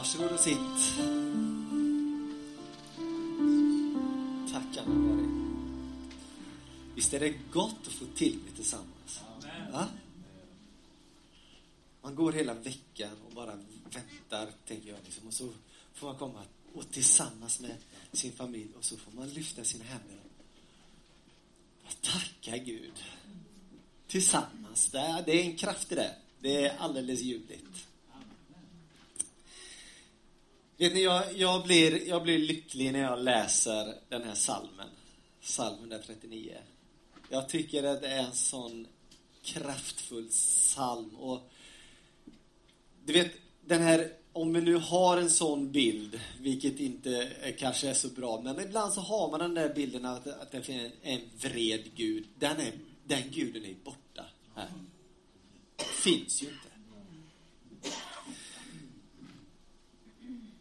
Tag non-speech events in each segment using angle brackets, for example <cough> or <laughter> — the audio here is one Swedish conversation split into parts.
Varsågod och sitt. Tack Anna-Marie. Visst är det gott att få tillbe tillsammans? Va? Man går hela veckan och bara väntar, tänker jag. Liksom. Och så får man komma och tillsammans med sin familj och så får man lyfta sina händer och tacka Gud. Tillsammans. Det är, det är en kraft i det. Det är alldeles ljuvligt. Vet ni, jag, jag, blir, jag blir lycklig när jag läser den här salmen. Psalm 139. Jag tycker att det är en sån kraftfull psalm. Och du vet, den här, om vi nu har en sån bild, vilket inte är, kanske är så bra, men ibland så har man den där bilden att, att det finns en vred Gud. Den, är, den guden är borta här. Finns ju inte.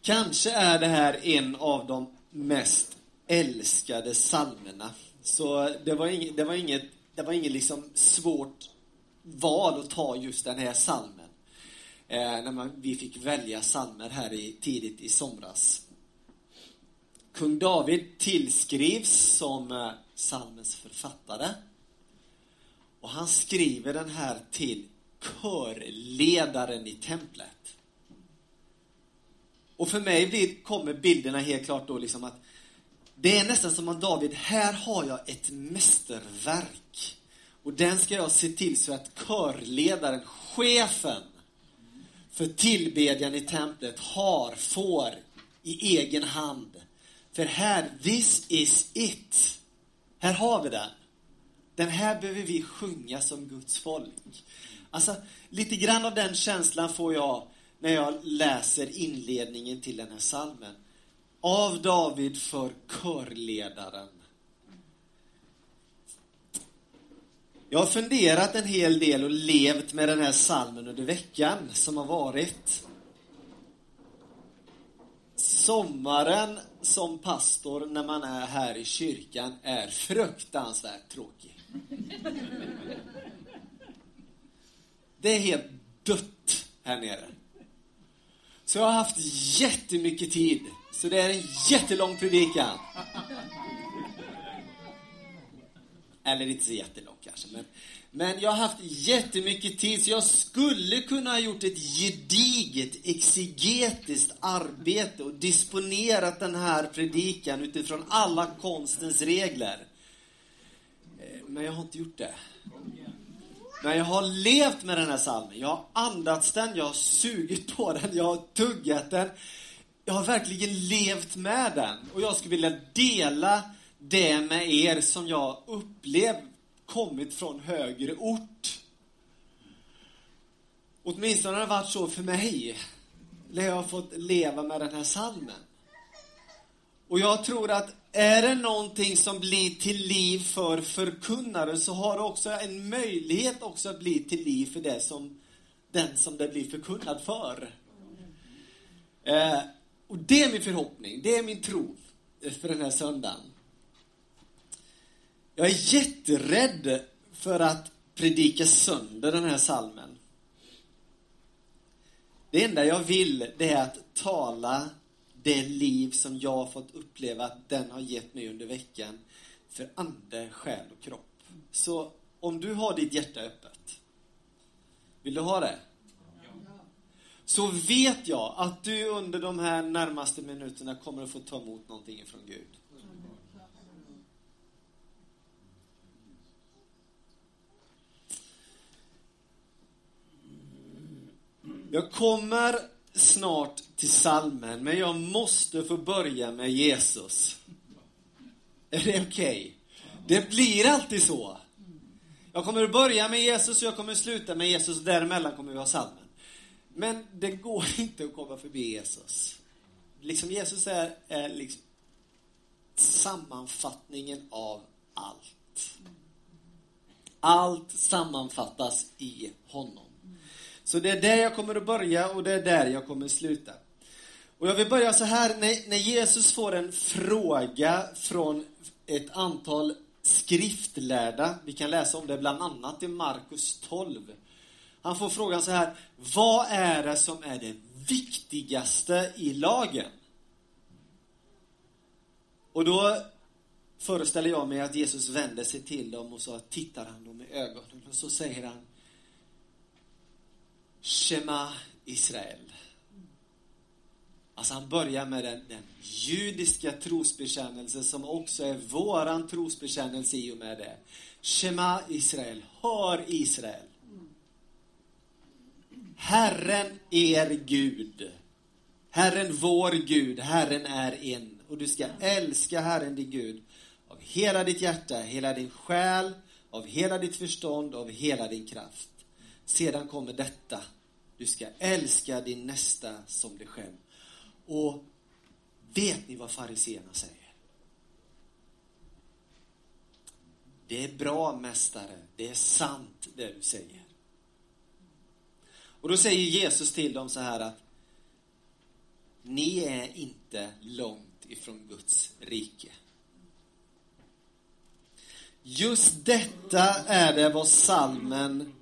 Kanske är det här en av de mest älskade psalmerna. Så det var inget, det var inget, det var inget liksom svårt val att ta just den här psalmen. Eh, när man, vi fick välja psalmer här i, tidigt i somras. Kung David tillskrivs som eh, psalmens författare. Och han skriver den här till körledaren i templet. Och för mig blir, kommer bilderna helt klart då liksom att det är nästan som att David, här har jag ett mästerverk. Och den ska jag se till så att körledaren, chefen för tillbedjan i templet har, får i egen hand. För här, this is it. Här har vi den. Den här behöver vi sjunga som Guds folk. Alltså, lite grann av den känslan får jag när jag läser inledningen till den här salmen. Av David för körledaren. Jag har funderat en hel del och levt med den här salmen under veckan som har varit. Sommaren som pastor när man är här i kyrkan är fruktansvärt tråkig. Det är helt dött här nere. Så jag har haft jättemycket tid. Så det är en jättelång predikan. Eller inte så jättelång kanske, men, men jag har haft jättemycket tid så jag skulle kunna ha gjort ett gediget exegetiskt arbete och disponerat den här predikan utifrån alla konstens regler. Eh, men jag har inte gjort det. Men jag har levt med den här salmen. Jag har andats den, jag har sugit på den, jag har tuggat den. Jag har verkligen levt med den. Och jag skulle vilja dela det med er som jag upplevt kommit från högre ort. Åtminstone har det varit så för mig. När jag har fått leva med den här salmen. Och jag tror att är det någonting som blir till liv för förkunnaren så har det också en möjlighet också att bli till liv för det som, den som det blir förkunnad för. Eh, och det är min förhoppning, det är min tro för den här söndagen. Jag är jätterädd för att predika sönder den här salmen. Det enda jag vill, det är att tala det liv som jag har fått uppleva att den har gett mig under veckan för ande, själ och kropp. Så om du har ditt hjärta öppet, vill du ha det? Så vet jag att du under de här närmaste minuterna kommer att få ta emot någonting från Gud. Jag kommer snart till salmen, men jag måste få börja med Jesus. Är det okej? Okay? Det blir alltid så. Jag kommer att börja med Jesus och jag kommer att sluta med Jesus och däremellan kommer vi ha salmen. Men det går <laughs> inte att komma förbi Jesus. Liksom Jesus är, är liksom sammanfattningen av allt. Allt sammanfattas i honom. Så det är där jag kommer att börja och det är där jag kommer att sluta. Och jag vill börja så här, när, när Jesus får en fråga från ett antal skriftlärda, vi kan läsa om det bland annat i Markus 12. Han får frågan så här, vad är det som är det viktigaste i lagen. Och då föreställer jag mig att Jesus vänder sig till dem och så tittar han dem i ögonen och så säger han Shema Israel. Alltså han börjar med den, den judiska trosbekännelsen som också är våran trosbekännelse i och med det. Shema Israel, hör Israel. Herren er Gud. Herren vår Gud, Herren är en. Och du ska älska Herren din Gud av hela ditt hjärta, hela din själ, av hela ditt förstånd, av hela din kraft. Sedan kommer detta. Du ska älska din nästa som dig själv. Och vet ni vad fariseerna säger? Det är bra mästare, det är sant det du säger. Och då säger Jesus till dem så här att ni är inte långt ifrån Guds rike. Just detta är det vad salmen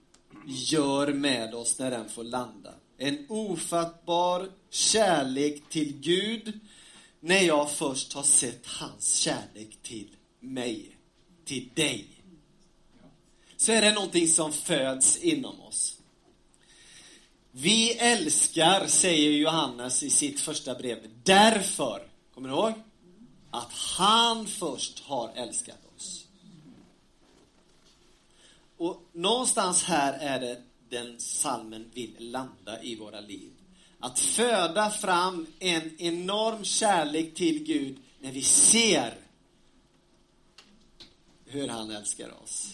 gör med oss när den får landa. En ofattbar kärlek till Gud när jag först har sett hans kärlek till mig, till dig. Så är det någonting som föds inom oss. Vi älskar, säger Johannes i sitt första brev, därför, kommer du ihåg? Att han först har älskat oss. Och någonstans här är det den salmen vill landa i våra liv. Att föda fram en enorm kärlek till Gud när vi ser hur han älskar oss.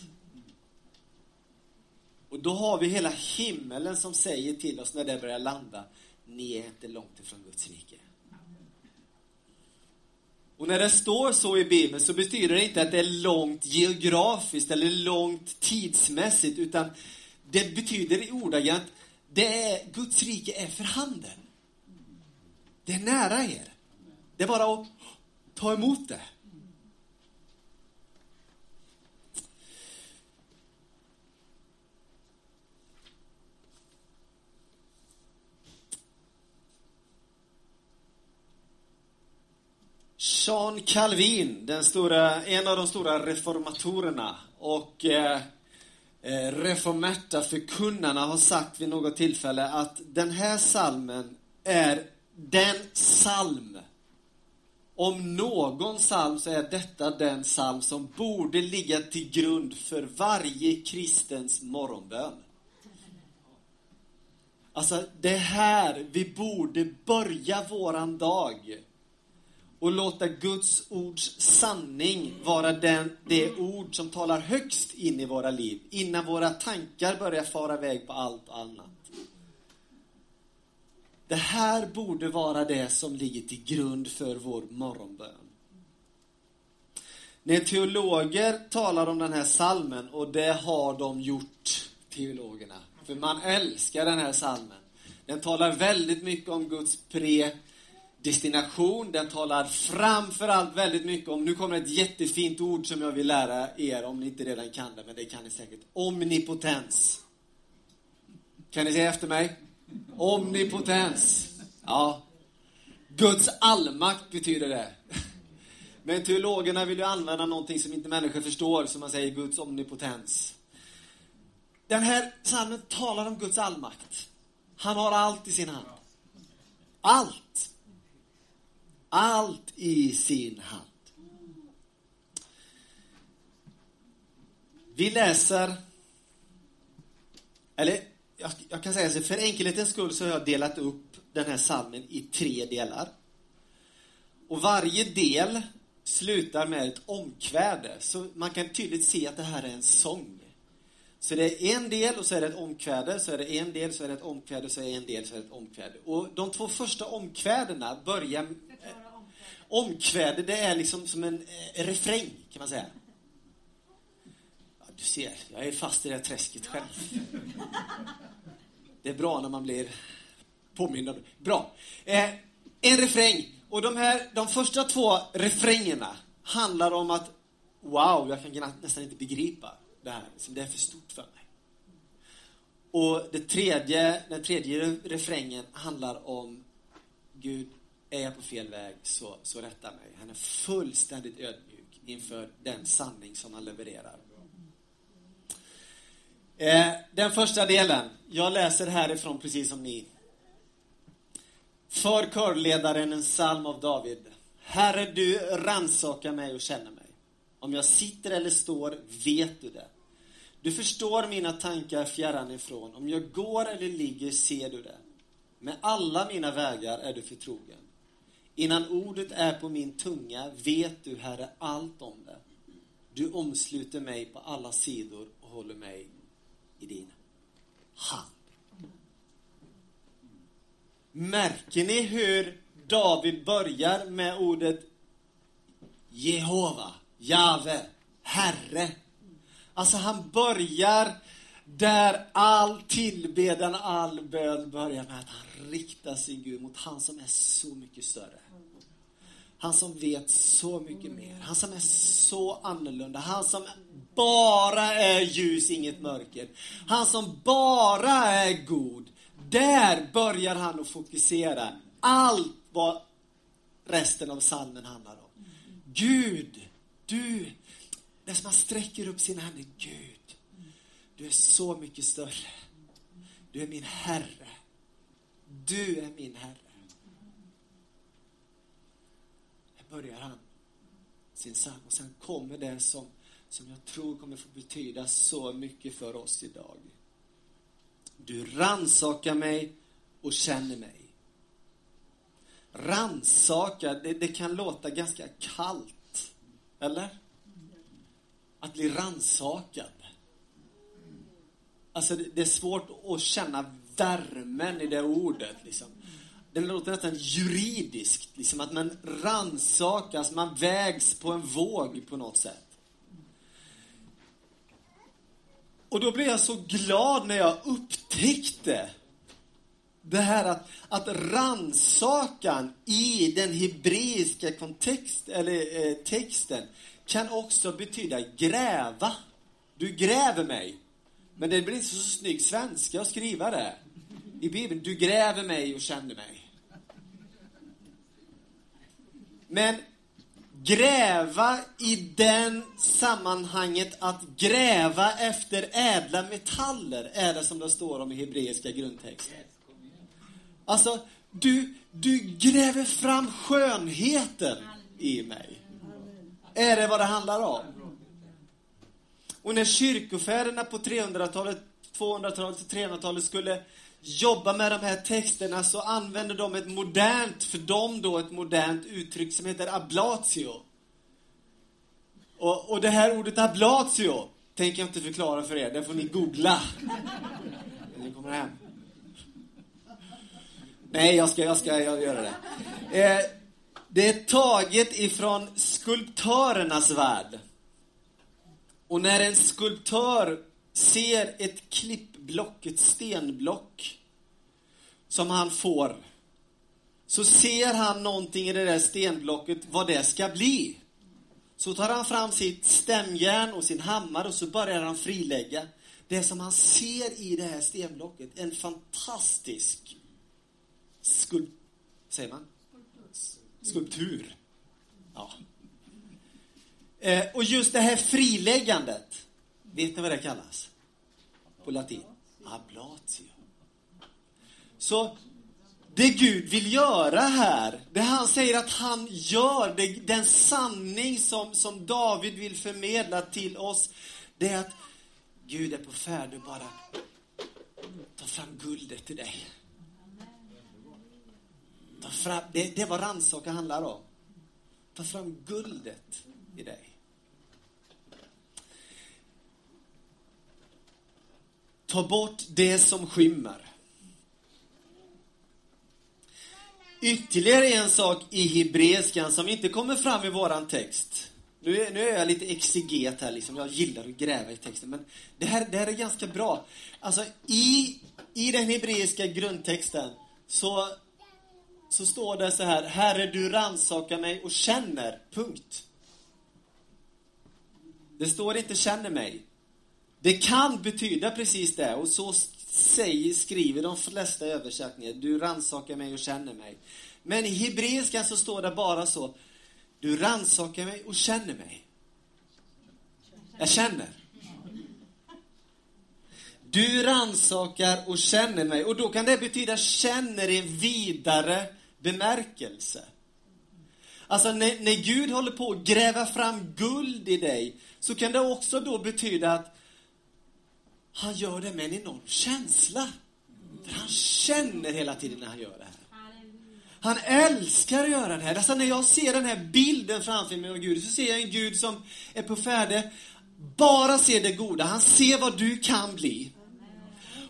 Och då har vi hela himmelen som säger till oss när det börjar landa, ni är inte långt ifrån Guds rike. Och när det står så i Bibeln så betyder det inte att det är långt geografiskt eller långt tidsmässigt, utan det betyder i ordagrant, det är, Guds rike är för handen. Det är nära er. Det är bara att ta emot det. Jean Calvin, den stora, en av de stora reformatorerna. Och eh, eh reformerta förkunnarna har sagt vid något tillfälle att den här salmen är den salm. Om någon psalm, så är detta den psalm som borde ligga till grund för varje kristens morgonbön. Alltså, det är här vi borde börja våran dag och låta Guds ords sanning vara den, det ord som talar högst in i våra liv, innan våra tankar börjar fara iväg på allt annat. Det här borde vara det som ligger till grund för vår morgonbön. När teologer talar om den här salmen, och det har de gjort, teologerna, för man älskar den här salmen. Den talar väldigt mycket om Guds pre destination. Den talar framför allt väldigt mycket om, nu kommer ett jättefint ord som jag vill lära er om ni inte redan kan det, men det kan ni säkert. Omnipotens. Kan ni säga efter mig? Omnipotens. Ja. Guds allmakt betyder det. Men teologerna vill ju använda någonting som inte människor förstår, som man säger Guds omnipotens. Den här psalmen talar om Guds allmakt. Han har allt i sin hand. Allt allt i sin hand. Vi läser, eller jag, jag kan säga så, för enkelhetens skull så har jag delat upp den här salmen i tre delar. Och varje del slutar med ett omkväde, så man kan tydligt se att det här är en sång. Så det är en del och så är det ett omkväde, så är det en del, så är det ett omkväde, så är det en del, så är det ett omkväde. Och de två första omkvädena börjar omkväde, det är liksom som en eh, refräng, kan man säga. Ja, du ser, jag är fast i det här träsket själv. Det är bra när man blir påmind Bra. Eh, en refräng. Och de här, de första två refrängerna handlar om att wow, jag kan nästan inte begripa det här. Det är för stort för mig. Och det tredje, den tredje refrängen handlar om Gud, är jag på fel väg så, så rätta mig. Han är fullständigt ödmjuk inför den sanning som han levererar. Eh, den första delen, jag läser härifrån precis som ni. För körledaren en psalm av David. Herre, du rannsakar mig och känner mig. Om jag sitter eller står vet du det. Du förstår mina tankar fjärran ifrån. Om jag går eller ligger ser du det. Med alla mina vägar är du förtrogen. Innan ordet är på min tunga vet du, Herre, allt om det. Du omsluter mig på alla sidor och håller mig i din hand. Märker ni hur David börjar med ordet Jehova, Jave, Herre? Alltså han börjar där all tillbedjan, all bön börjar med att han riktar sin Gud mot han som är så mycket större. Han som vet så mycket mer. Han som är så annorlunda. Han som bara är ljus, inget mörker. Han som bara är god. Där börjar han att fokusera allt vad resten av salmen handlar om. Gud, du, när man sträcker upp sina händer. Gud, du är så mycket större. Du är min Herre. Du är min Herre. Här börjar han sin psalm och sen kommer det som, som jag tror kommer få betyda så mycket för oss idag. Du ransakar mig och känner mig. Ransaka, det, det kan låta ganska kallt. Eller? Att bli ransakad. Alltså, det, det är svårt att känna värmen i det ordet. Liksom. Det låter nästan juridiskt, liksom att man ransakas, man vägs på en våg på något sätt. Och då blev jag så glad när jag upptäckte det här att, att ransakan i den hebreiska kontext, eller eh, texten kan också betyda gräva. Du gräver mig. Men det blir inte så snygg svenska att skriva det. I Bibeln, du gräver mig och känner mig. Men gräva i den sammanhanget att gräva efter ädla metaller är det som det står om i hebreiska grundtexten. Alltså, du, du gräver fram skönheten i mig. Är det vad det handlar om? Och när kyrkofäderna på 300-talet, 200-talet och 300-talet skulle jobba med de här texterna så använde de ett modernt, för dem då, ett modernt uttryck som heter ablatio. Och, och det här ordet ablatio tänker jag inte förklara för er, det får ni googla. När ni kommer hem. Nej, jag ska, jag ska jag göra det. Eh, det är taget ifrån skulptörernas värld. Och när en skulptör ser ett klippblock, ett stenblock, som han får, så ser han någonting i det där stenblocket, vad det ska bli. Så tar han fram sitt stämjärn och sin hammare och så börjar han frilägga det som han ser i det här stenblocket. En fantastisk skulpt... Säger man? Skulptur. Ja. Eh, och just det här friläggandet, vet ni vad det kallas? På latin? Ablatio. Så det Gud vill göra här, det han säger att han gör, det, den sanning som, som David vill förmedla till oss, det är att Gud är på färd att bara ta fram guldet till dig. Ta fram, det, det är vad rannsaka handlar om. Ta fram guldet i dig. Ta bort det som skymmer. Ytterligare en sak i hebreiskan som inte kommer fram i våran text. Nu är, nu är jag lite exeget här, liksom. jag gillar att gräva i texten. Men det här, det här är ganska bra. Alltså, i, i den hebreiska grundtexten så, så står det så här, Herre, du rannsakar mig och känner, punkt. Det står inte känner mig. Det kan betyda precis det och så säger, skriver de flesta översättningar, du rannsakar mig och känner mig. Men i hebreiska så står det bara så, du rannsakar mig och känner mig. Jag känner. Du rannsakar och känner mig. Och då kan det betyda känner i vidare bemärkelse. Alltså när, när Gud håller på att gräva fram guld i dig, så kan det också då betyda att han gör det med en enorm känsla. För han känner hela tiden när han gör det här. Han älskar att göra det här. Alltså när jag ser den här bilden framför mig av Gud, så ser jag en Gud som är på färde, bara ser det goda. Han ser vad du kan bli.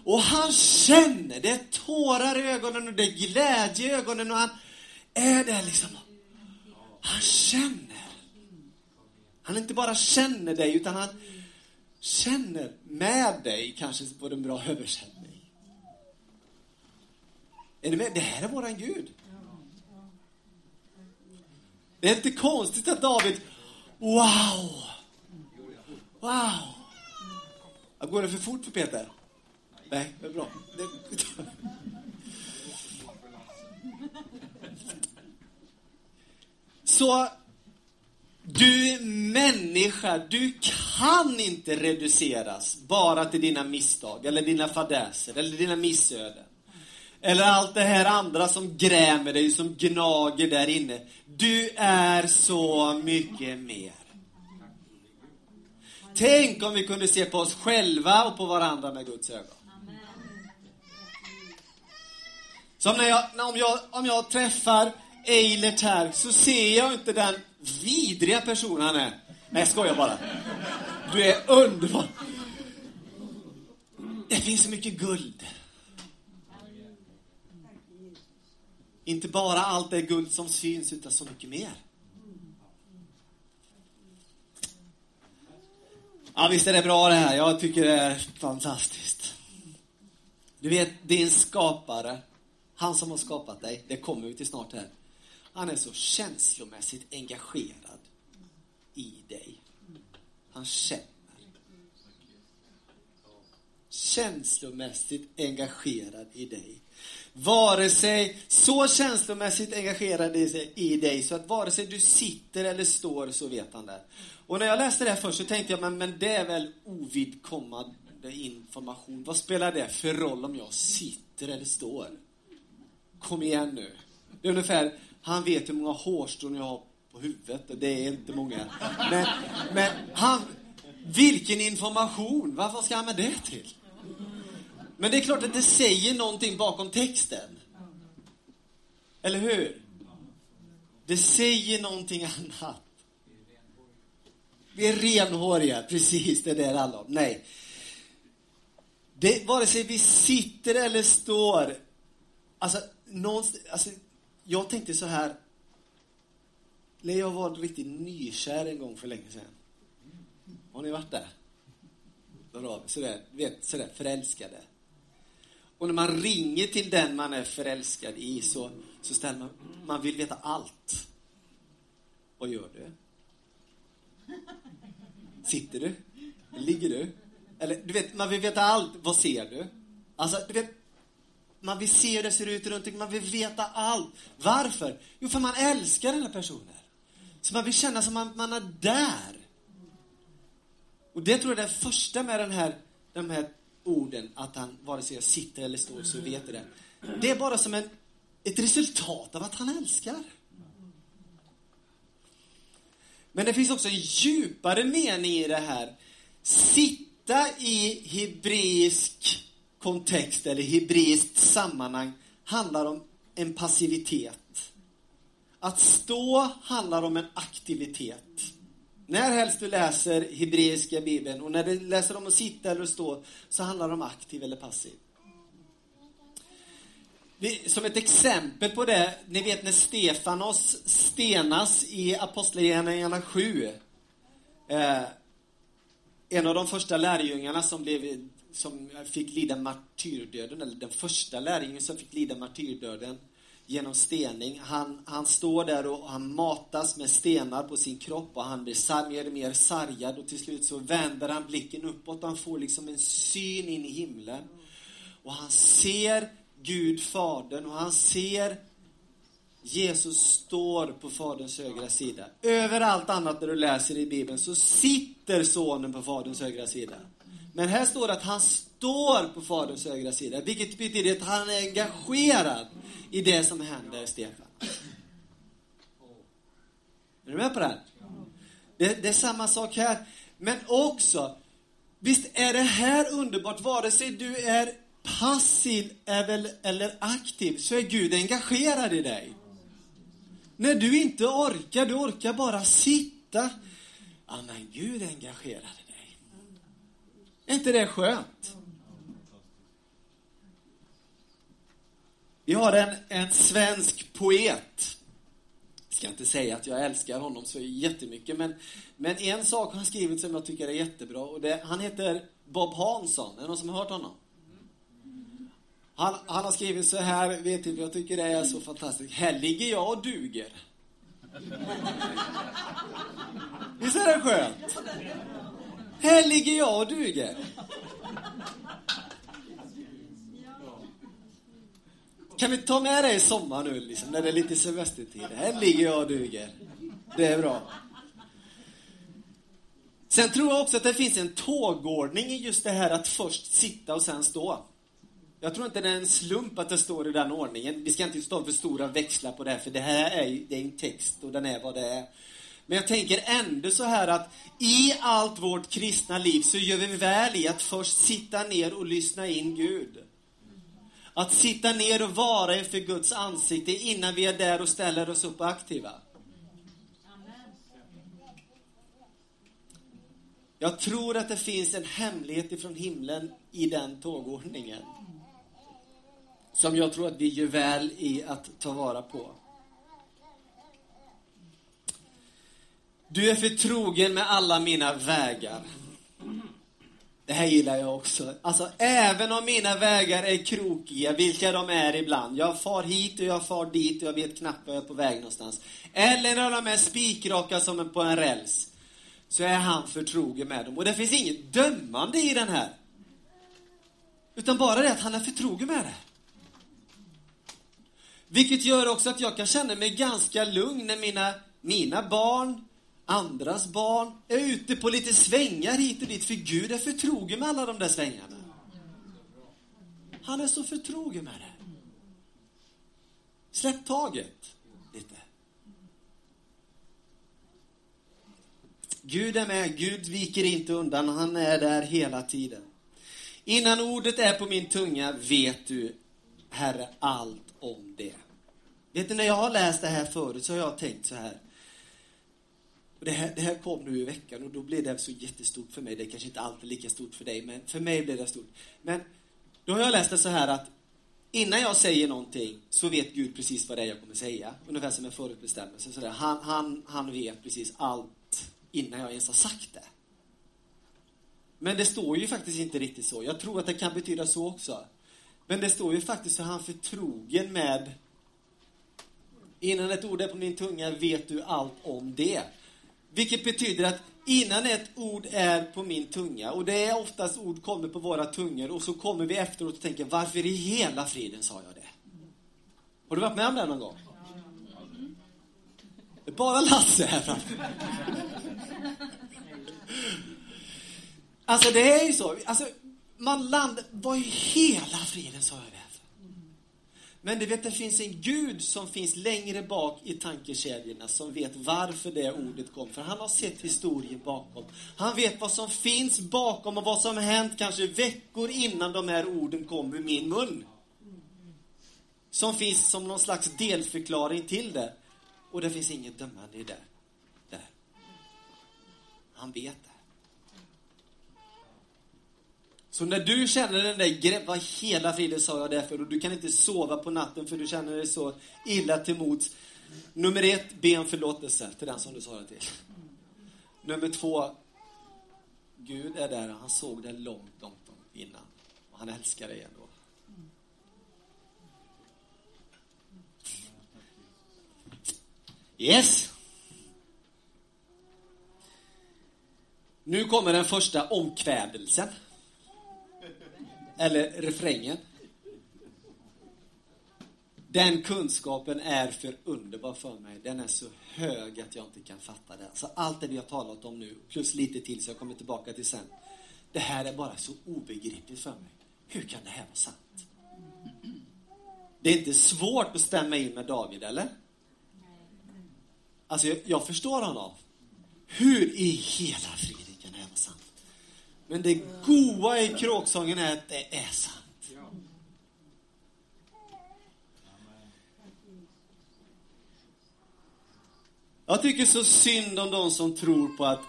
Och han känner, det är tårar i ögonen och det är glädje i ögonen och han är där liksom. Han känner. Han inte bara känner dig, utan han känner med dig, kanske på en bra översättning. Är ni med? Det här är våran Gud. Det är inte konstigt att David, wow! Wow! Jag går det för fort för Peter? Nej, det är bra. Det... Så du människa, du kan inte reduceras bara till dina misstag, eller dina fadäser, eller dina missöden. Eller allt det här andra som grämer dig, som gnager där inne. Du är så mycket mer. Tänk om vi kunde se på oss själva och på varandra med Guds ögon. Som när jag, om, jag, om jag träffar Eilert här så ser jag inte den vidriga personen han är. Nej, jag skojar bara. Du är underbar. Det finns så mycket guld. Inte bara allt det guld som syns, utan så mycket mer. Ja, visst är det bra det här. Jag tycker det är fantastiskt. Du vet, din skapare, han som har skapat dig, det kommer vi till snart här. Han är så känslomässigt engagerad i dig. Han känner. Känslomässigt engagerad i dig. Vare sig så känslomässigt engagerad i dig så att vare sig du sitter eller står så vet han det. Och när jag läste det här först så tänkte jag, men, men det är väl ovidkommande information. Vad spelar det för roll om jag sitter eller står? Kom igen nu. Det är ungefär, han vet hur många hårstrån jag har på huvudet det är inte många. Men, men han, vilken information! Varför ska han med det till? Men det är klart att det säger någonting bakom texten. Eller hur? Det säger någonting annat. Vi är renhåriga, precis, det är det det handlar om. Nej. Det, vare sig vi sitter eller står, alltså, någonstans, alltså jag tänkte så här, när jag var riktigt nykär en gång för länge sedan. Har ni varit där? Sådär, vet, sådär förälskade. Och när man ringer till den man är förälskad i så, så ställer man, man vill veta allt. Vad gör du? Sitter du? Ligger du? Eller, du vet, man vill veta allt. Vad ser du? Alltså, du vet, man vill se hur det ser ut runt omkring, man vill veta allt. Varför? Jo, för man älskar den här personen. Så man vill känna som man, man är där. Och det tror jag är det första med den här, de här orden, att han vare sig jag sitter eller står så vet det. Det är bara som en, ett resultat av att han älskar. Men det finns också en djupare mening i det här. Sitta i hebreisk kontext eller hebreiskt sammanhang handlar om en passivitet. Att stå handlar om en aktivitet. När helst du läser hebreiska bibeln och när du läser om att sitta eller stå så handlar det om aktiv eller passiv. Som ett exempel på det, ni vet när Stefanos stenas i Apostlagärningarna 7. Eh, en av de första lärjungarna som, blev, som fick lida martyrdöden, eller den första lärjungen som fick lida martyrdöden genom stening. Han, han står där och han matas med stenar på sin kropp och han blir mer och mer sargad och till slut så vänder han blicken uppåt och han får liksom en syn in i himlen. och han ser Gud, Fadern, och han ser Jesus står på Faderns högra sida. Överallt annat när du läser i Bibeln så sitter Sonen på Faderns högra sida. Men här står det att han står på Faderns högra sida, vilket betyder att han är engagerad i det som händer Stefan. Är du med på det? Det, det är samma sak här. Men också, visst är det här underbart, vare sig du är passiv eller aktiv, så är Gud engagerad i dig. När du inte orkar, du orkar bara sitta. Ja, men Gud är engagerad. Är inte det skönt? Vi har en, en svensk poet. Jag ska inte säga att jag älskar honom så jättemycket, men, men en sak har han skrivit som jag tycker är jättebra. Och det, han heter Bob Hansson. Är det någon som har hört honom? Han, han har skrivit så här, vet inte, jag tycker det är så fantastiskt. Här ligger jag och duger. Visst är det skönt? Här ligger jag och duger. Kan vi ta med det i sommar nu, liksom, när det är lite semestertid? Här ligger jag och duger. Det är bra. Sen tror jag också att det finns en tågordning i just det här att först sitta och sen stå. Jag tror inte det är en slump att det står i den ordningen. Vi ska inte stå för stora växlar på det här, för det här är, det är en text och den är vad det är. Men jag tänker ändå så här att i allt vårt kristna liv så gör vi väl i att först sitta ner och lyssna in Gud. Att sitta ner och vara inför Guds ansikte innan vi är där och ställer oss upp och aktiva. Jag tror att det finns en hemlighet ifrån himlen i den tågordningen som jag tror att vi gör väl i att ta vara på. Du är förtrogen med alla mina vägar. Det här gillar jag också. Alltså, även om mina vägar är krokiga, vilka de är ibland. Jag far hit och jag far dit och jag vet knappt var jag är på väg någonstans. Eller när de är spikraka som på en räls. Så är han förtrogen med dem. Och det finns inget dömande i den här. Utan bara det att han är förtrogen med det. Vilket gör också att jag kan känna mig ganska lugn när mina, mina barn, andras barn, är ute på lite svängar hit och dit. För Gud är förtrogen med alla de där svängarna. Han är så förtrogen med det. Släpp taget lite. Gud är med, Gud viker inte undan, han är där hela tiden. Innan ordet är på min tunga vet du, Herre, allt om det. Vet du, när jag har läst det här förut så har jag tänkt så här. Och det, här det här kom nu i veckan och då blev det så jättestort för mig. Det är kanske inte alltid lika stort för dig, men för mig blev det stort. Men då har jag läst det så här att innan jag säger någonting så vet Gud precis vad det är jag kommer säga. Ungefär som en förutbestämmelse. Så där. Han, han, han vet precis allt innan jag ens har sagt det. Men det står ju faktiskt inte riktigt så. Jag tror att det kan betyda så också. Men det står ju faktiskt att han är förtrogen med Innan ett ord är på min tunga vet du allt om det. Vilket betyder att innan ett ord är på min tunga, och det är oftast ord kommer på våra tungor, och så kommer vi efteråt och tänker, varför i hela friden sa jag det? Har du varit med om det någon gång? Det är bara Lasse här framme. Alltså det är ju så, alltså, man landar, vad i hela friden sa jag det? Men du vet, det finns en Gud som finns längre bak i tankekedjorna som vet varför det ordet kom. För han har sett historien bakom. Han vet vad som finns bakom och vad som hänt kanske veckor innan de här orden kom ur min mun. Som finns som någon slags delförklaring till det. Och det finns inget dömande i det. Där. Han vet det. Så när du känner den där grepp, vad hela friden sa jag därför? Och du kan inte sova på natten för du känner dig så illa till mods. Nummer ett, be om förlåtelse till den som du sa det till. Nummer två, Gud är där, och han såg det långt, långt innan. Och han älskar dig ändå. Yes! Nu kommer den första omkvädelsen eller refrängen. Den kunskapen är för underbar för mig. Den är så hög att jag inte kan fatta den. Så allt det vi har talat om nu, plus lite till så jag kommer tillbaka till sen. Det här är bara så obegripligt för mig. Hur kan det här vara sant? Det är inte svårt att stämma in med David, eller? Alltså, jag, jag förstår honom. Hur i hela friden kan det här vara sant? Men det goa i kråksången är att det är sant. Jag tycker så synd om de som tror på att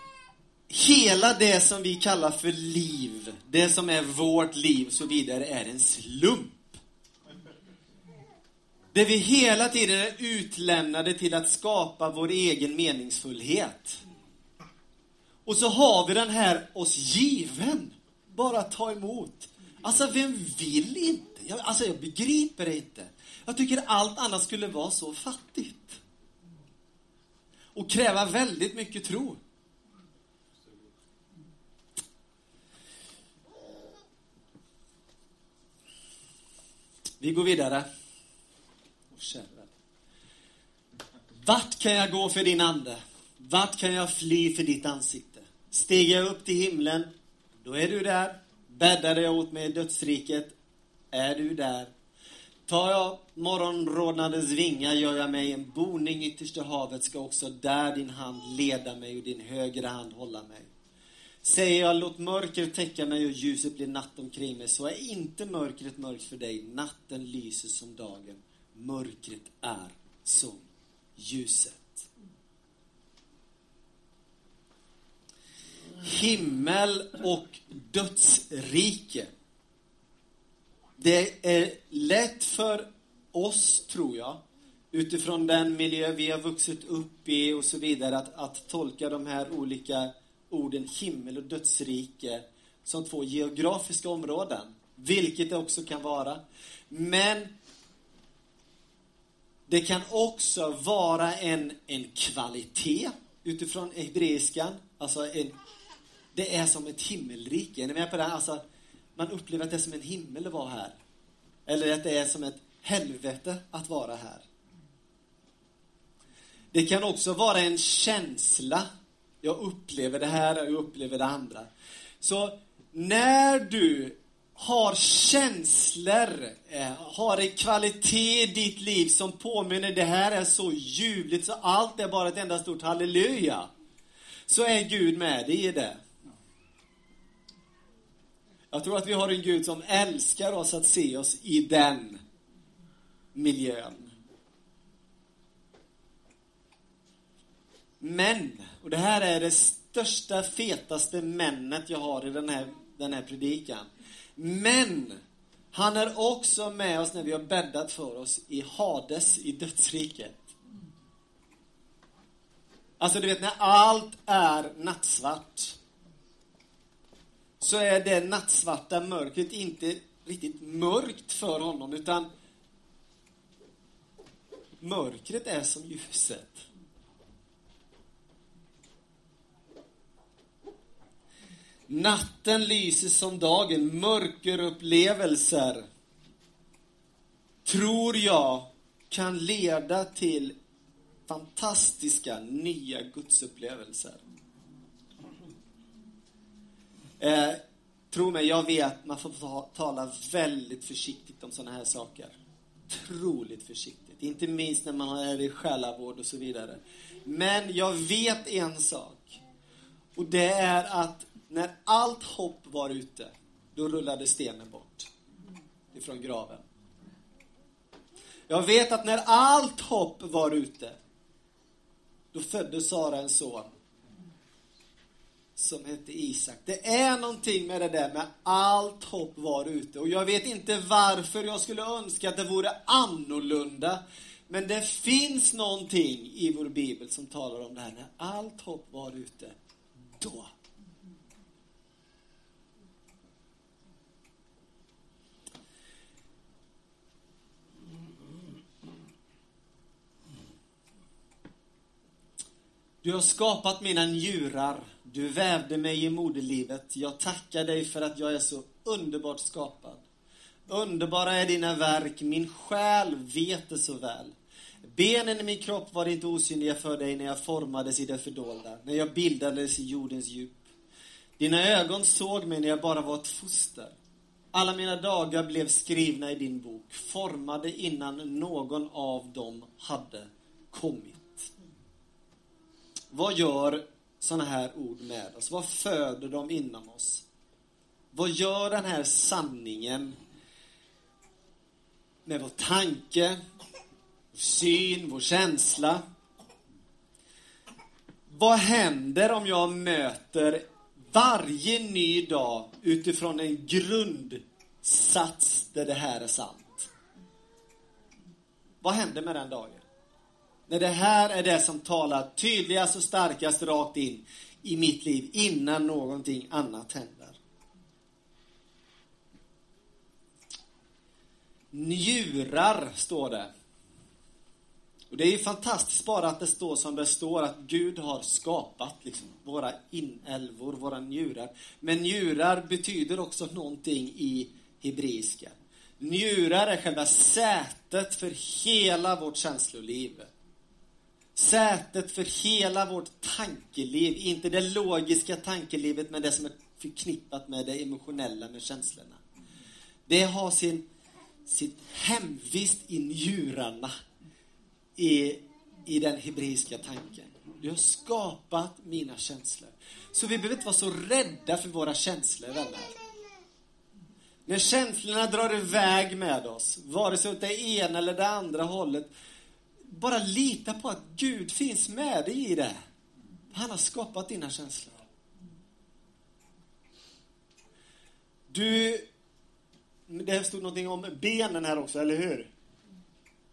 hela det som vi kallar för liv, det som är vårt liv och så vidare, är en slump. Där vi hela tiden är utlämnade till att skapa vår egen meningsfullhet. Och så har vi den här oss given. Bara ta emot. Alltså, vem vill inte? Jag, alltså, jag begriper det inte. Jag tycker allt annat skulle vara så fattigt. Och kräva väldigt mycket tro. Vi går vidare. Vart kan jag gå för din ande? Vart kan jag fly för ditt ansikte? Stiger jag upp till himlen, då är du där. Bäddar jag åt mig i dödsriket, är du där. Tar jag morgonrodnadens vingar gör jag mig en boning ytterst i havet ska också där din hand leda mig och din högra hand hålla mig. Säger jag låt mörker täcka mig och ljuset blir natt omkring mig så är inte mörkret mörkt för dig. Natten lyser som dagen. Mörkret är som ljuset. Himmel och dödsrike. Det är lätt för oss, tror jag, utifrån den miljö vi har vuxit upp i och så vidare, att, att tolka de här olika orden himmel och dödsrike som två geografiska områden, vilket det också kan vara. Men det kan också vara en, en kvalitet utifrån hebreiskan. Alltså en, det är som ett himmelrike. Är ni med på det? Alltså, man upplever att det är som en himmel att vara här. Eller att det är som ett helvete att vara här. Det kan också vara en känsla. Jag upplever det här och jag upplever det andra. Så när du har känslor, eh, har en kvalitet i ditt liv som påminner, det här är så ljuvligt så allt är bara ett enda stort halleluja. Så är Gud med dig i det. Jag tror att vi har en Gud som älskar oss att se oss i den miljön. Men, och det här är det största, fetaste männet jag har i den här, den här predikan. Men han är också med oss när vi har bäddat för oss i Hades, i dödsriket. Alltså, du vet, när allt är nattsvart så är det nattsvarta mörkret inte riktigt mörkt för honom, utan mörkret är som ljuset. Natten lyser som dagen, mörkerupplevelser tror jag kan leda till fantastiska nya gudsupplevelser. Eh, tro mig, jag vet, man får ta, tala väldigt försiktigt om sådana här saker. Otroligt försiktigt. Inte minst när man är i själavård och så vidare. Men jag vet en sak. Och det är att när allt hopp var ute, då rullade stenen bort ifrån graven. Jag vet att när allt hopp var ute, då födde Sara en son som hette Isak. Det är någonting med det där med allt hopp var ute. Och jag vet inte varför jag skulle önska att det vore annorlunda. Men det finns någonting i vår bibel som talar om det här. När allt hopp var ute, då Du har skapat mina njurar. Du vävde mig i moderlivet. Jag tackar dig för att jag är så underbart skapad. Underbara är dina verk, min själ vet det så väl. Benen i min kropp var inte osynliga för dig när jag formades i det fördolda, när jag bildades i jordens djup. Dina ögon såg mig när jag bara var ett foster. Alla mina dagar blev skrivna i din bok, formade innan någon av dem hade kommit. Vad gör sådana här ord med oss? Vad föder de inom oss? Vad gör den här sanningen med vår tanke, vår syn, vår känsla? Vad händer om jag möter varje ny dag utifrån en grundsats där det här är sant? Vad händer med den dagen? När det här är det som talar tydligast och starkast rakt in i mitt liv innan någonting annat händer. Njurar, står det. Och det är ju fantastiskt bara att det står som det står, att Gud har skapat liksom, våra inälvor, våra njurar. Men njurar betyder också någonting i hebreiska. Njurar är själva sätet för hela vårt känsloliv. Sätet för hela vårt tankeliv, inte det logiska tankelivet, men det som är förknippat med det emotionella, med känslorna. Det har sin, sitt hemvist i njurarna i, i den hebreiska tanken. Du har skapat mina känslor. Så vi behöver inte vara så rädda för våra känslor, vänner. När känslorna drar iväg med oss, vare sig åt det ena eller det andra hållet, bara lita på att Gud finns med dig i det. Han har skapat dina känslor. Du, det stod någonting om benen här också, eller hur?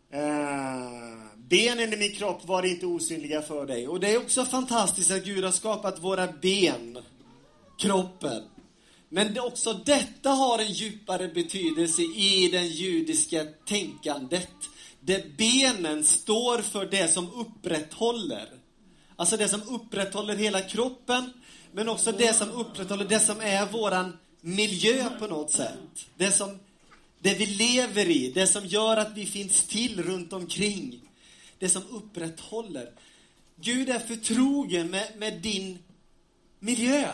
Eh, benen i min kropp var inte osynliga för dig. Och det är också fantastiskt att Gud har skapat våra ben, kroppen. Men också detta har en djupare betydelse i det judiska tänkandet. Där benen står för det som upprätthåller. Alltså det som upprätthåller hela kroppen, men också det som upprätthåller det som är våran miljö på något sätt. Det som det vi lever i, det som gör att vi finns till runt omkring. Det som upprätthåller. Gud är förtrogen med, med din miljö.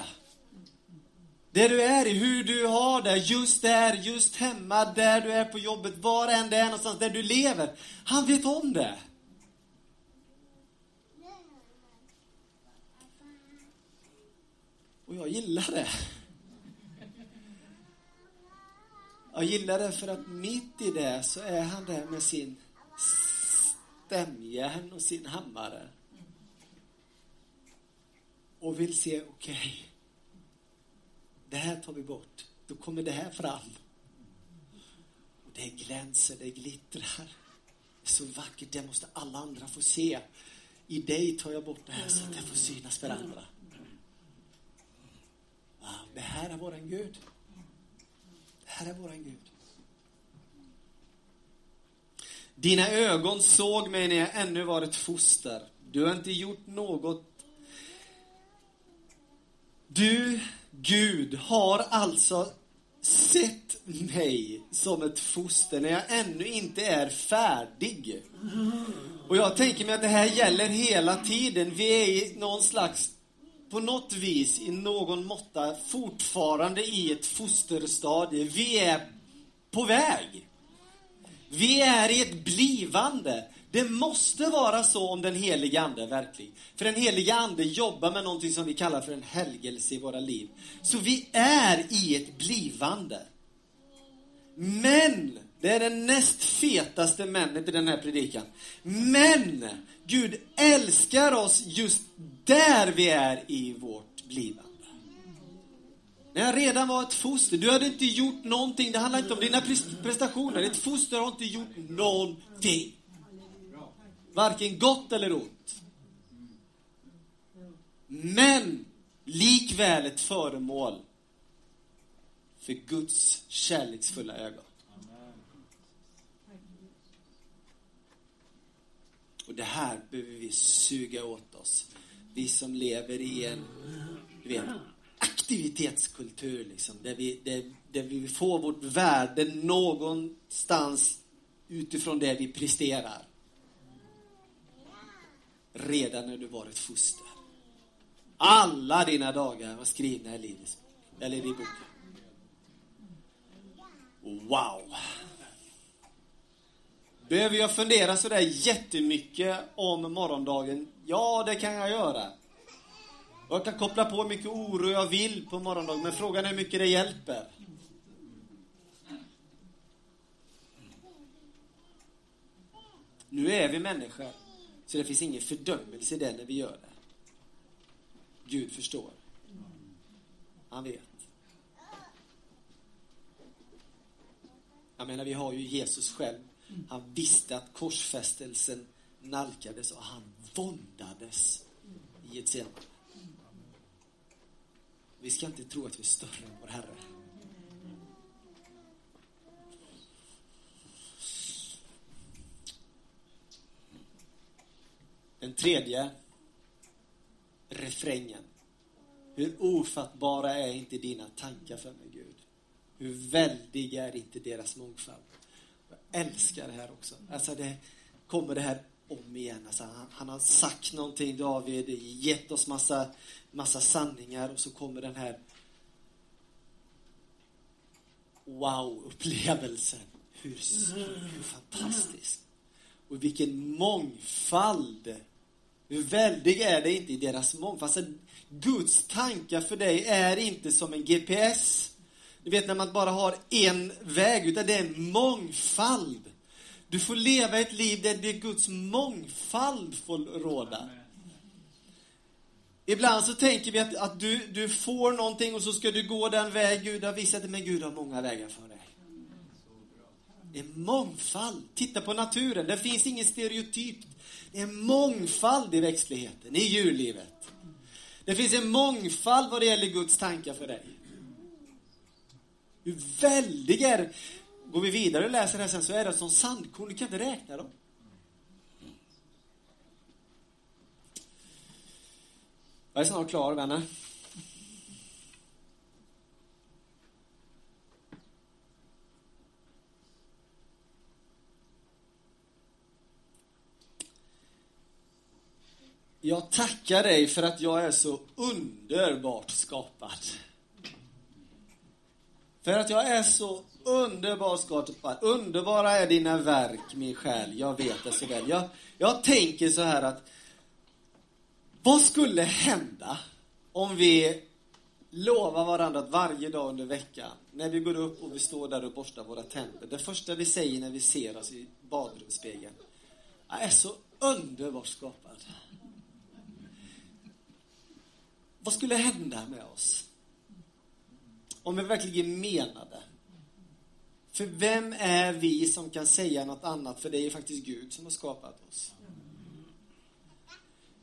Det du är i, hur du har det, just där, just hemma, där du är på jobbet, var än det är någonstans, där du lever. Han vet om det. Och jag gillar det. Jag gillar det för att mitt i det så är han där med sin stämjärn och sin hammare. Och vill se, okej, okay, det här tar vi bort. Då kommer det här fram. Och det glänser, det glittrar. Det är så vackert, det måste alla andra få se. I dig tar jag bort det här så att det får synas för andra. Wow, det här är våran Gud. Det här är våran Gud. Dina ögon såg mig när jag ännu var ett foster. Du har inte gjort något. Du, Gud, har alltså sett mig som ett foster när jag ännu inte är färdig. Och jag tänker mig att det här gäller hela tiden. Vi är i någon slags på något vis i någon måtta fortfarande i ett fosterstadie. Vi är på väg. Vi är i ett blivande. Det måste vara så om den heliga Ande är verklig. För den heliga Ande jobbar med någonting som vi kallar för en helgelse i våra liv. Så vi är i ett blivande. Men, det är den näst fetaste männet i den här predikan. Men, Gud älskar oss just där vi är i vårt blivande. När jag redan var ett foster, du hade inte gjort någonting. Det handlar inte om dina prestationer. Ett foster har inte gjort någonting. Varken gott eller ont. Men likväl ett föremål för Guds kärleksfulla ögon. Och det här behöver vi suga åt oss. Vi som lever i en, du vet, aktivitetskultur liksom, där vi, där, där vi får vårt värde någonstans utifrån det vi presterar. Redan när du var ett foster. Alla dina dagar var skrivna i livet, eller i boken. Wow! Behöver jag fundera sådär jättemycket om morgondagen? Ja, det kan jag göra. Jag kan koppla på hur mycket oro jag vill på morgondagen, men frågan är hur mycket det hjälper. Nu är vi människor, så det finns ingen fördömelse i det när vi gör det. Gud förstår. Han vet. Jag menar, vi har ju Jesus själv. Han visste att korsfästelsen nalkades och han våndades i ett senare. Vi ska inte tro att vi är större än vår Herre. Den tredje refrängen. Hur ofattbara är inte dina tankar för mig, Gud? Hur väldig är inte deras mångfald? Jag älskar det här också. Alltså det kommer det här om igen. Alltså han, han, har sagt någonting, David, gett oss massa, massa sanningar och så kommer den här wow-upplevelsen. Hur, hur fantastiskt! Och vilken mångfald! Hur väldig är det inte i deras mångfald? Alltså, Guds tankar för dig är inte som en GPS. Du vet när man bara har en väg, utan det är en mångfald. Du får leva ett liv där det Guds mångfald får råda. Ibland så tänker vi att, att du, du får någonting och så ska du gå den väg Gud har visat dig, men Gud har många vägar för dig. Det är mångfald. Titta på naturen, det finns ingen stereotyp. Det är mångfald i växtligheten, i djurlivet. Det finns en mångfald vad det gäller Guds tankar för dig. Hur väldig är Går vi vidare och läser det här sen så är det som sandkorn, du kan inte räkna dem. Jag är snart klar, vänner. Jag tackar dig för att jag är så underbart skapad. För att jag är så underbart skapad. Underbara är dina verk, min själ. Jag vet det så väl. Jag, jag tänker så här att vad skulle hända om vi lovar varandra att varje dag under veckan, när vi går upp och vi står där och borstar våra tänder, det första vi säger när vi ser oss i badrumsspegeln, jag är så underbart skapad. Vad skulle hända med oss? Om vi verkligen menade. För vem är vi som kan säga något annat? För det är faktiskt Gud som har skapat oss.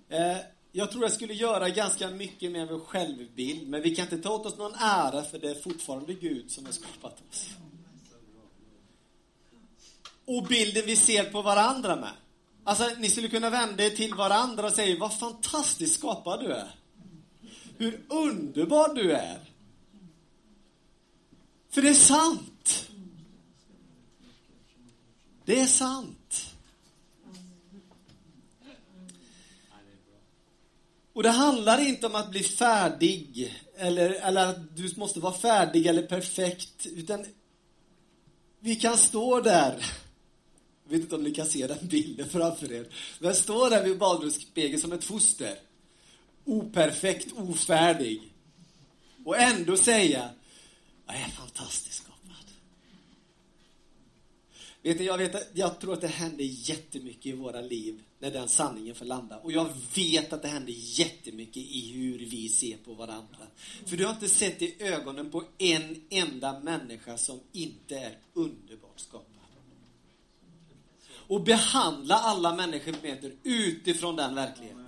Eh, jag tror jag skulle göra ganska mycket med vår självbild, men vi kan inte ta åt oss någon ära för det är fortfarande Gud som har skapat oss. Och bilden vi ser på varandra med. Alltså, ni skulle kunna vända er till varandra och säga, vad fantastiskt skapad du är. Hur underbar du är. För det är sant. Det är sant. Och det handlar inte om att bli färdig eller, eller att du måste vara färdig eller perfekt, utan vi kan stå där. Jag vet inte om ni kan se den bilden framför er. Men stå där vid badrumsspegeln som ett foster. Operfekt, ofärdig. Och ändå säga, jag är fantastiskt skapad. Vet du, jag, vet, jag tror att det händer jättemycket i våra liv när den sanningen får landa. Och jag vet att det händer jättemycket i hur vi ser på varandra. För du har inte sett i ögonen på en enda människa som inte är underbart skapad. Och behandla alla människor med utifrån den verkligheten.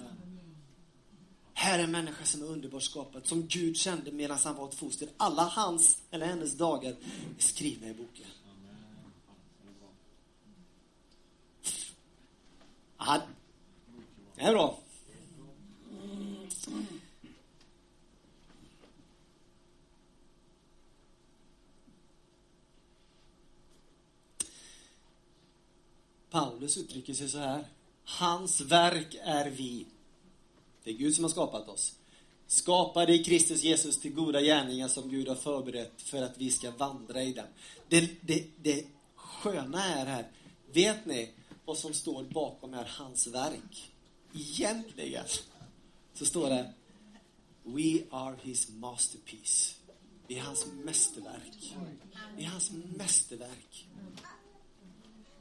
Här är en människa som är underbart skapad, som Gud kände medan han var ett foster. Alla hans, eller hennes dagar är skrivna i boken. Det är bra. Paulus uttrycker sig så här. Hans verk är vi det är Gud som har skapat oss. Skapade i Kristus Jesus till goda gärningar som Gud har förberett för att vi ska vandra i dem. Det, det, det sköna är här, vet ni vad som står bakom är hans verk? Egentligen så står det We are his masterpiece. Vi är hans mästerverk. Vi är hans mästerverk.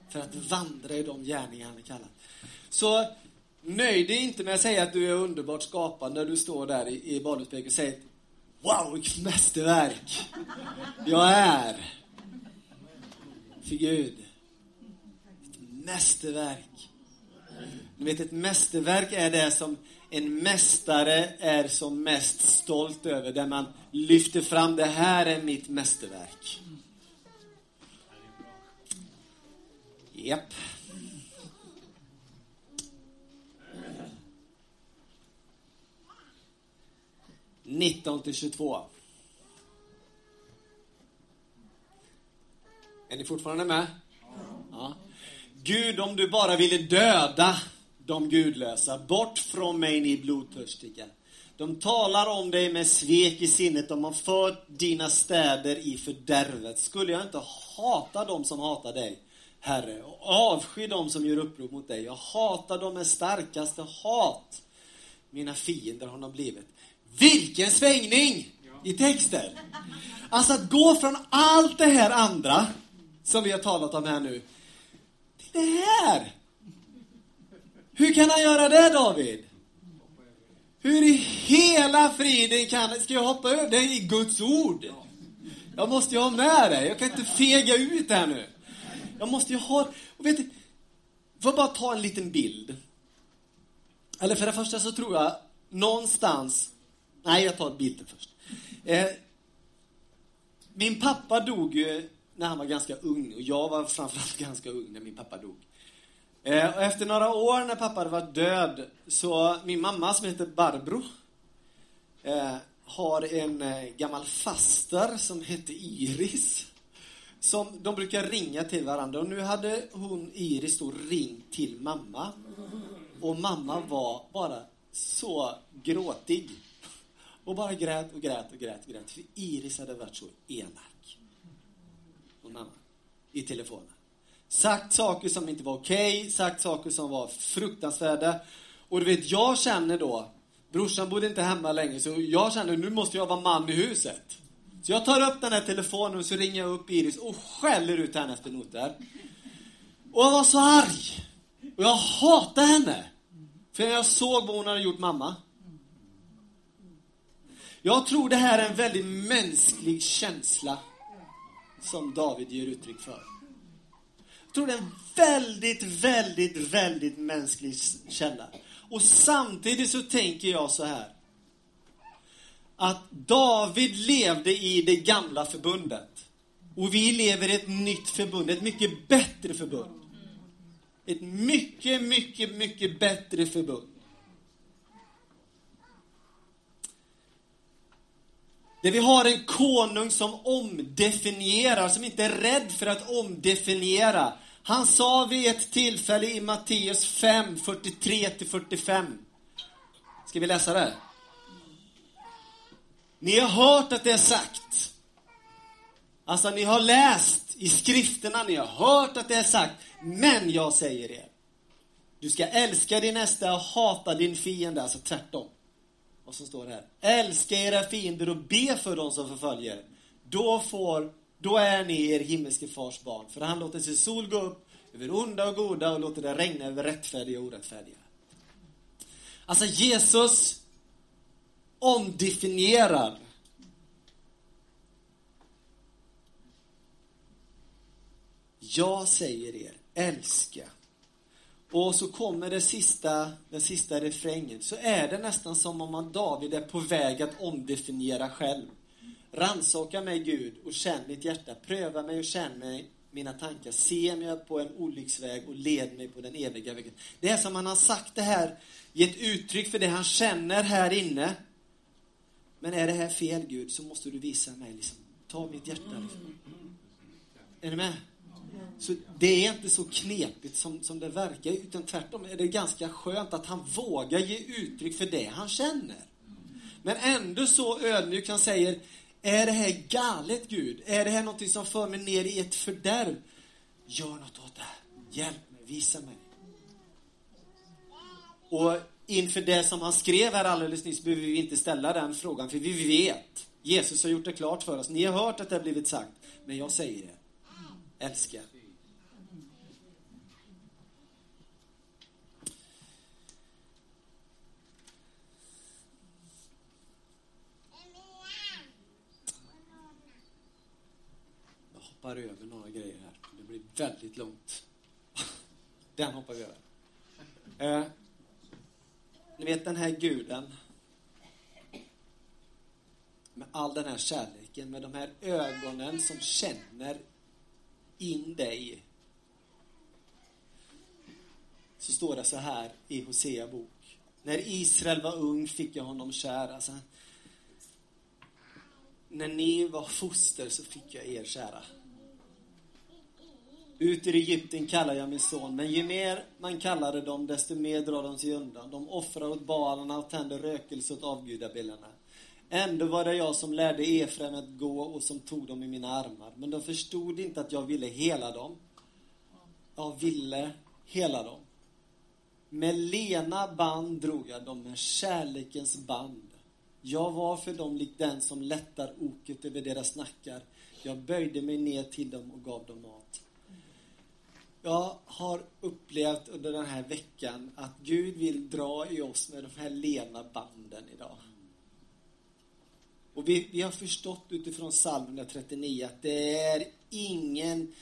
För att vandra i de gärningar han är kallad. Så nöj dig inte med att säga att du är underbart skapad när du står där i, i badhusspegeln och säger Wow, vilket mästerverk jag är för Gud. Ett mästerverk. Ni vet, ett mästerverk är det som en mästare är som mest stolt över, där man lyfter fram det här är mitt mästerverk. Japp. 19 till 22. Är ni fortfarande med? Ja. Gud, om du bara ville döda de gudlösa, bort från mig ni blodtörstiga. De talar om dig med svek i sinnet, de har fört dina städer i fördärvet. Skulle jag inte hata dem som hatar dig, Herre, och avsky dem som gör uppror mot dig? Jag hatar dem med starkaste hat. Mina fiender har de blivit. Vilken svängning i texten! Alltså att gå från allt det här andra som vi har talat om här nu till det här. Hur kan han göra det, David? Hur i hela friden kan... Ska jag hoppa över? Det är Guds ord. Jag måste ju ha med det. Jag kan inte fega ut här nu. Jag måste ju ha... Och vet du, får bara ta en liten bild. Eller för det första så tror jag någonstans Nej, jag tar bilden först. Eh, min pappa dog ju när han var ganska ung och jag var framförallt <laughs> ganska ung när min pappa dog. Eh, och efter några år när pappa var död så min mamma som heter Barbro eh, har en eh, gammal faster som hette Iris. Som de brukar ringa till varandra och nu hade hon, Iris, då ringt till mamma. Och mamma var bara så gråtig. Och bara grät och grät och grät och grät. För Iris hade varit så elak. Och mamma. I telefonen. Sagt saker som inte var okej, okay, sagt saker som var fruktansvärda. Och du vet, jag känner då, brorsan bodde inte hemma längre, så jag känner nu måste jag vara man i huset. Så jag tar upp den här telefonen och så ringer jag upp Iris och skäller ut henne efter noter. Och jag var så arg. Och jag hatade henne. För jag såg vad hon hade gjort mamma. Jag tror det här är en väldigt mänsklig känsla som David ger uttryck för. Jag tror det är en väldigt, väldigt, väldigt mänsklig källa. Och samtidigt så tänker jag så här. Att David levde i det gamla förbundet. Och vi lever i ett nytt förbund, ett mycket bättre förbund. Ett mycket, mycket, mycket bättre förbund. Där vi har en konung som omdefinierar, som inte är rädd för att omdefiniera. Han sa vid ett tillfälle i Matteus 5, 43-45. Ska vi läsa det? Ni har hört att det är sagt. Alltså, ni har läst i skrifterna, ni har hört att det är sagt. Men jag säger er. Du ska älska din nästa och hata din fiende, alltså tvärtom och som står här. Älska era fiender och be för dem som förföljer. Då får, då är ni er himmelske fars barn. För han låter sin sol gå upp över onda och goda och låter det regna över rättfärdiga och orättfärdiga. Alltså Jesus omdefinierar Jag säger er, älska och så kommer det sista, den sista refrängen. Så är det nästan som om man David är på väg att omdefiniera själv. Ransaka mig Gud och känn mitt hjärta. Pröva mig och känn mig mina tankar. Se mig på en olycksväg och led mig på den eviga vägen. Det är som han har sagt det här, gett uttryck för det han känner här inne. Men är det här fel Gud så måste du visa mig liksom. Ta mitt hjärta liksom. Är ni med? Så det är inte så knepigt som, som det verkar, utan tvärtom är det ganska skönt att han vågar ge uttryck för det han känner. Men ändå så ödmjuk han säger, är det här galet Gud? Är det här någonting som för mig ner i ett fördärv? Gör något åt det. Hjälp mig, visa mig. Och inför det som han skrev här alldeles nyss behöver vi inte ställa den frågan, för vi vet. Jesus har gjort det klart för oss. Ni har hört att det har blivit sagt, men jag säger det. Älska. Jag hoppar över några grejer här. Det blir väldigt långt. <laughs> Den hoppar vi över. Eh, ni vet den här guden med all den här kärleken, med de här ögonen som känner in dig. Så står det så här i Hosea bok. När Israel var ung fick jag honom kär. Alltså, när ni var foster så fick jag er kära. Ut ur Egypten kallar jag min son, men ju mer man kallade dem, desto mer drar de sig undan. De offrar åt balarna och tänder rökelse åt avgudabilderna. Ändå var det jag som lärde Efraim att gå och som tog dem i mina armar. Men de förstod inte att jag ville hela dem. Jag ville hela dem. Med lena band drog jag dem, med kärlekens band. Jag var för dem lik den som lättar oket över deras nackar. Jag böjde mig ner till dem och gav dem mat. Jag har upplevt under den här veckan att Gud vill dra i oss med de här lena banden idag. Och vi, vi har förstått utifrån psalm 139 att det är ingen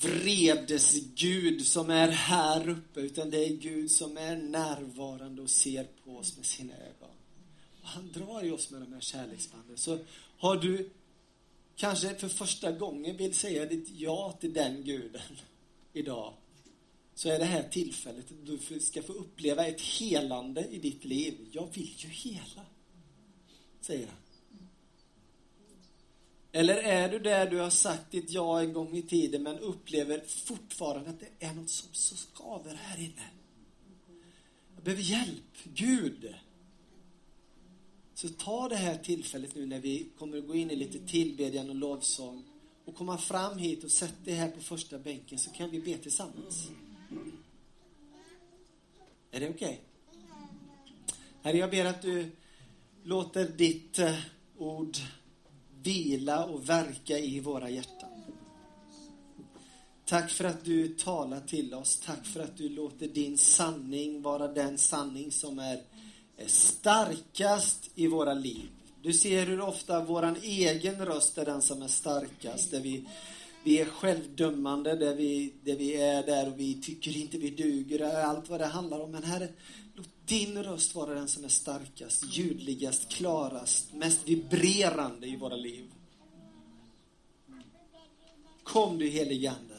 vredesgud som är här uppe, utan det är Gud som är närvarande och ser på oss med sina ögon. Och han drar i oss med de här kärleksbanden. Så har du kanske för första gången vill säga ditt ja till den guden idag, så är det här tillfället du ska få uppleva ett helande i ditt liv. Jag vill ju hela säger han. Eller är du där du har sagt ditt ja en gång i tiden men upplever fortfarande att det är något som så skaver här inne? Jag behöver hjälp, Gud. Så ta det här tillfället nu när vi kommer att gå in i lite tillbedjan och lovsång och komma fram hit och sätt dig här på första bänken så kan vi be tillsammans. Är det okej? Okay? Herre, jag ber att du låter ditt eh, ord vila och verka i våra hjärtan. Tack för att du talar till oss. Tack för att du låter din sanning vara den sanning som är, är starkast i våra liv. Du ser hur ofta våran egen röst är den som är starkast. Där vi, vi är självdömande, där vi, där vi är där och vi tycker inte vi duger, allt vad det handlar om. Men Herre, Låt din röst vara den som är starkast, ljudligast, klarast, mest vibrerande i våra liv. Kom du helige Ande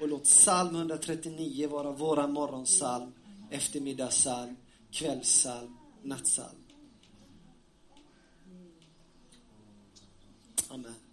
och låt psalm 139 vara våran morgonsalm, eftermiddagssalm, kvällssalm, nattsalm. Amen.